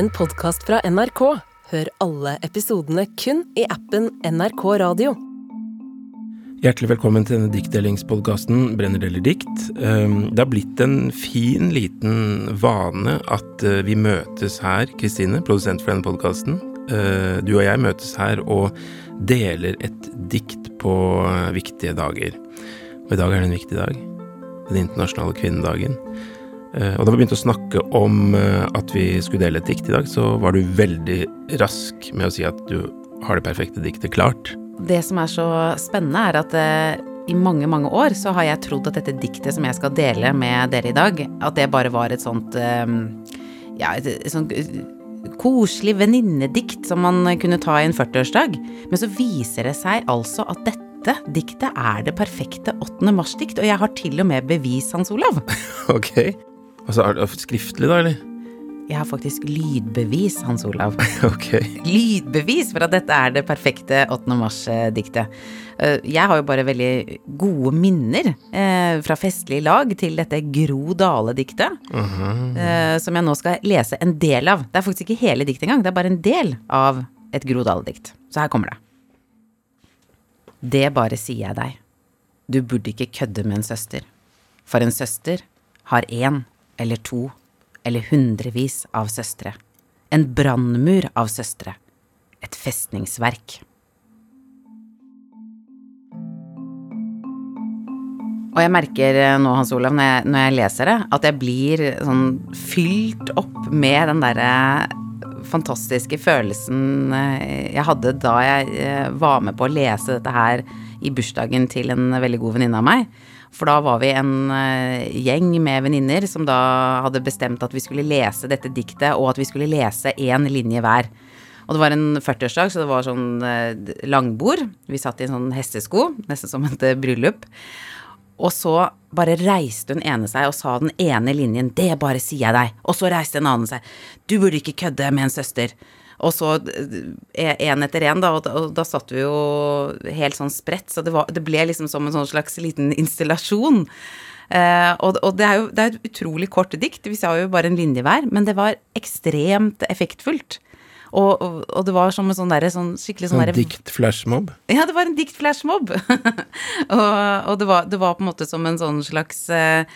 en podkast fra NRK. Hør alle episodene kun i appen NRK Radio. Hjertelig velkommen til denne diktdelingspodkasten Brenner deler dikt. Ehm, Det har blitt en fin, liten vane at eh, vi møtes her, Kristine, produsent for denne podkasten. Du og jeg møtes her og deler et dikt på eh, viktige dager. Og i dag er det en viktig dag. Den internasjonale kvinnedagen. Eh, Og da vi begynte å snakke om eh, at vi skulle dele et dikt i dag, så var du veldig rask med å si at du har det perfekte diktet klart. Det som er så spennende, er at eh, i mange, mange år så har jeg trodd at dette diktet som jeg skal dele med dere i dag, at det bare var et sånt eh, Ja, et, et sånt koselig venninnedikt som man kunne ta i en 40-årsdag. Men så viser det seg altså at dette diktet er det perfekte 8. mars-dikt, og jeg har til og med bevis, Hans Olav. Ok. Altså, er det skriftlig, da, eller? Jeg har faktisk lydbevis, Hans Olav. Ok. lydbevis for at dette er det perfekte 8. mars-diktet. Eh, Jeg har jo bare veldig gode minner eh, fra festlig lag til dette Gro Dale-diktet, eh, som jeg nå skal lese en del av. Det er faktisk ikke hele diktet engang, det er bare en del av et Gro Dale-dikt. Så her kommer det. Det bare sier jeg deg. Du burde ikke kødde med en søster. For en søster har én eller to eller hundrevis av søstre. En brannmur av søstre. Et festningsverk. Og jeg merker eh, nå, Hans Olav, når jeg, når jeg leser det, at jeg blir sånn fylt opp med den derre fantastiske følelsen eh, jeg hadde da jeg eh, var med på å lese dette her i bursdagen til en veldig god venninne av meg. For da var vi en eh, gjeng med venninner som da hadde bestemt at vi skulle lese dette diktet, og at vi skulle lese én linje hver. Og det var en 40-årsdag, så det var sånn eh, langbord. Vi satt i en sånn hestesko, nesten som et eh, bryllup. Og så bare reiste hun ene seg og sa den ene linjen 'Det bare sier jeg deg'. Og så reiste en annen seg 'Du burde ikke kødde med en søster'. Og så én etter én, da, og da, og da satt vi jo helt sånn spredt, så det, var, det ble liksom som en sånn slags liten installasjon. Eh, og, og det er jo det er et utrolig kort dikt, vi sa jo bare en linje hver, men det var ekstremt effektfullt. Og, og, og det var som en sånn der, sånn skikkelig Sånn derre dikt-flashmob. ja, det var en diktflashmob. og og det, var, det var på en måte som en sånn slags eh,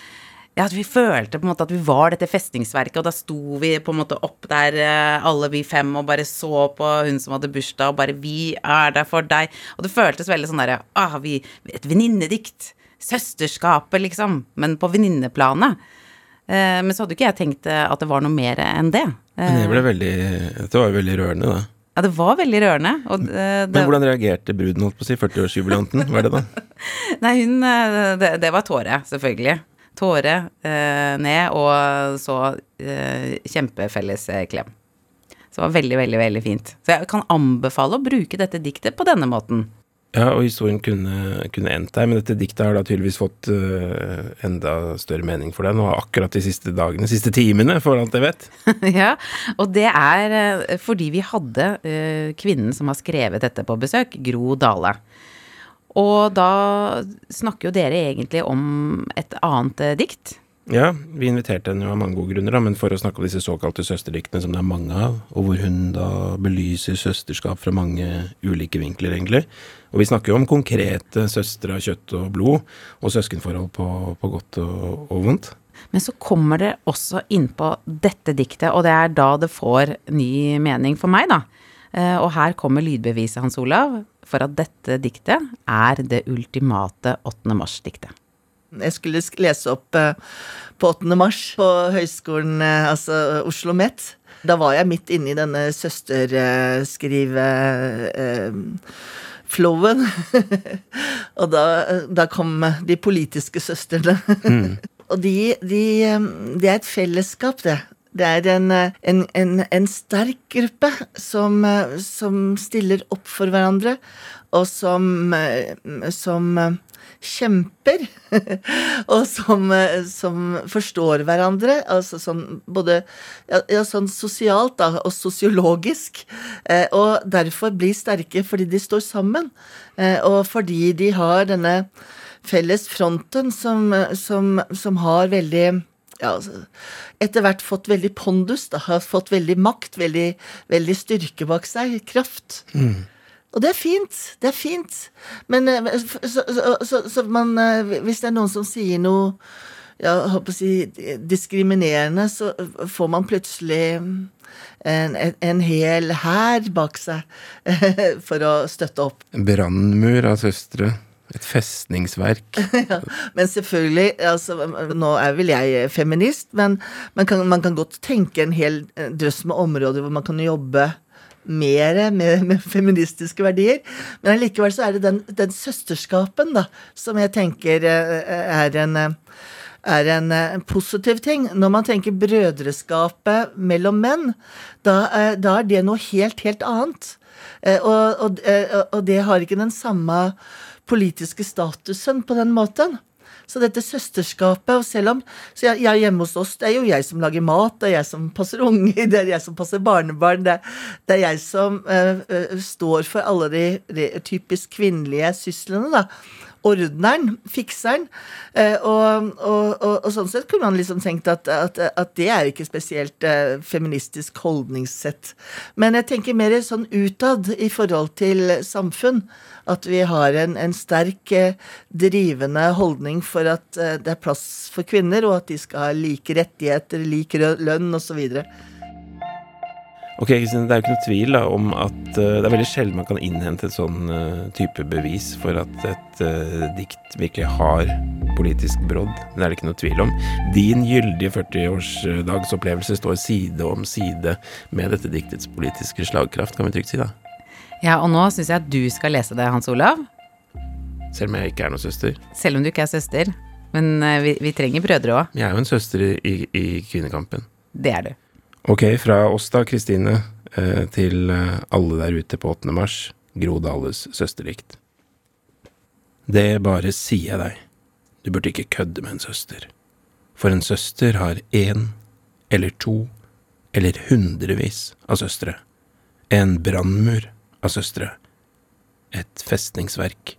Ja, at vi følte på en måte at vi var dette festningsverket, og da sto vi på en måte opp der, eh, alle vi fem, og bare så på hun som hadde bursdag, og bare 'Vi er der for deg'. Og det føltes veldig sånn derre ah, vi, Et venninnedikt. Søsterskapet, liksom. Men på venninneplanet. Eh, men så hadde jo ikke jeg tenkt eh, at det var noe mer enn det. Men det Eh, ble veldig Det var jo veldig rørende, da. ja, det var veldig rørende. Og eh, Men hvordan reagerte bruden, holdt på å si, 40-årsjubilanten? Hva er det, da? Nei, hun eh, Det, det var tåre, selvfølgelig. Tåre eh, ned, og så eh, kjempefelles eh, klem. Så det var veldig, veldig, veldig fint. Så jeg kan anbefale å bruke dette diktet på denne måten. Ja, og historien kunne, kunne endt der, men dette diktet har da tydeligvis fått uh, enda større mening for deg nå akkurat de siste dagene, de siste timene, for alt jeg vet. ja, og det er eh, fordi vi hadde uh, kvinnen som har skrevet dette på besøk, Gro Dale. Og da snakker jo dere egentlig om et annet eh, dikt. Ja, vi inviterte henne jo av mange gode grunner, da, men for å snakke om disse såkalte søsterdiktene som det er mange av, og hvor hun da belyser søsterskap fra mange ulike vinkler, egentlig. Og vi snakker jo om konkrete søstre av kjøtt og blod, og søskenforhold på, på godt og, og vondt. Men så kommer det også innpå dette diktet, og det er da det får ny mening for meg, da. Eh, Og her kommer lydbeviset, Hans Olav, for at dette diktet er det ultimate 8. mars-diktet. Jeg skulle lese opp eh, på 8. mars på høyskolen, eh, altså Oslo Met. Da var jeg midt inne i denne søsterskrive-flowen. og da, da kom de politiske søstrene. og de, de, de, det er et fellesskap, det. Det er en, eh, en, en, en sterk gruppe som, eh, som stiller opp for hverandre, og som, eh, som kjemper. og som, som forstår hverandre, altså sånn både ja, ja, sånn sosialt da, og sosiologisk. Eh, og derfor blir sterke fordi de står sammen, eh, og fordi de har denne felles fronten som, som, som har veldig ja, altså, etter hvert fått veldig pondus, da, har fått veldig makt, veldig, veldig styrke bak seg, kraft. Og det er fint. Det er fint. Men eh, så, så, så, man eh, Hvis det er noen som sier noe ja, håper å si diskriminerende, så får man plutselig en, en, en hel hær bak seg for å støtte opp. Brannmur av søstre. Et festningsverk. Ja, men selvfølgelig, altså, nå er vel jeg feminist, men man kan, man kan godt tenke en hel drøss med områder hvor man kan jobbe mer med, med feministiske verdier. Men allikevel så er det den, den søsterskapen da, som jeg tenker eh, er en er en, en, positiv ting. Når man tenker brødreskapet mellom menn, da, eh, da er det noe helt, helt annet. Eh, og, og, og, det har ikke den samme politiske statusen på den måten. Så dette søsterskapet og selv om så jeg, jeg, Hjemme hos oss det er jo jeg som lager mat, det er jeg som passer unger, det er jeg som passer barnebarn. Det, det er jeg som uh, uh, står for alle de, de typisk kvinnelige syslene. da ordneren, fikseren. Eh, og, og, og, og, sånn sett kunne man liksom tenkt at, at, at det er ikke spesielt eh, feministisk holdningssett. Men jeg tenker mer sånn utad i forhold til samfunn. At vi har en, en sterk eh, drivende holdning for at det er plass for kvinner, og at de skal ha like rettigheter, lik lønn osv. Ok, Kristine, Det er jo ikke noe tvil da, om at uh, det er veldig sjelden man kan innhente et sånn uh, type bevis for at et uh, dikt virkelig har politisk brodd. Det er det ikke noe tvil om. Din gyldige 40-årsdagsopplevelse står side om side med dette diktets politiske slagkraft, kan vi trygt si da. Ja, og nå syns jeg at du skal lese det, Hans Olav. Selv om jeg ikke er noen søster. Selv om du ikke er søster. Men vi, vi trenger brødre òg. Jeg er jo en søster i, i kvinnekampen. Det er du. Ok, fra oss da, Kristine, eh, til eh, alle der ute på 8. mars, Gro Dales søsterdikt. Det bare sier jeg deg, du burde ikke kødde med en søster. For en søster har én eller to eller hundrevis av søstre. En brannmur av søstre. Et festningsverk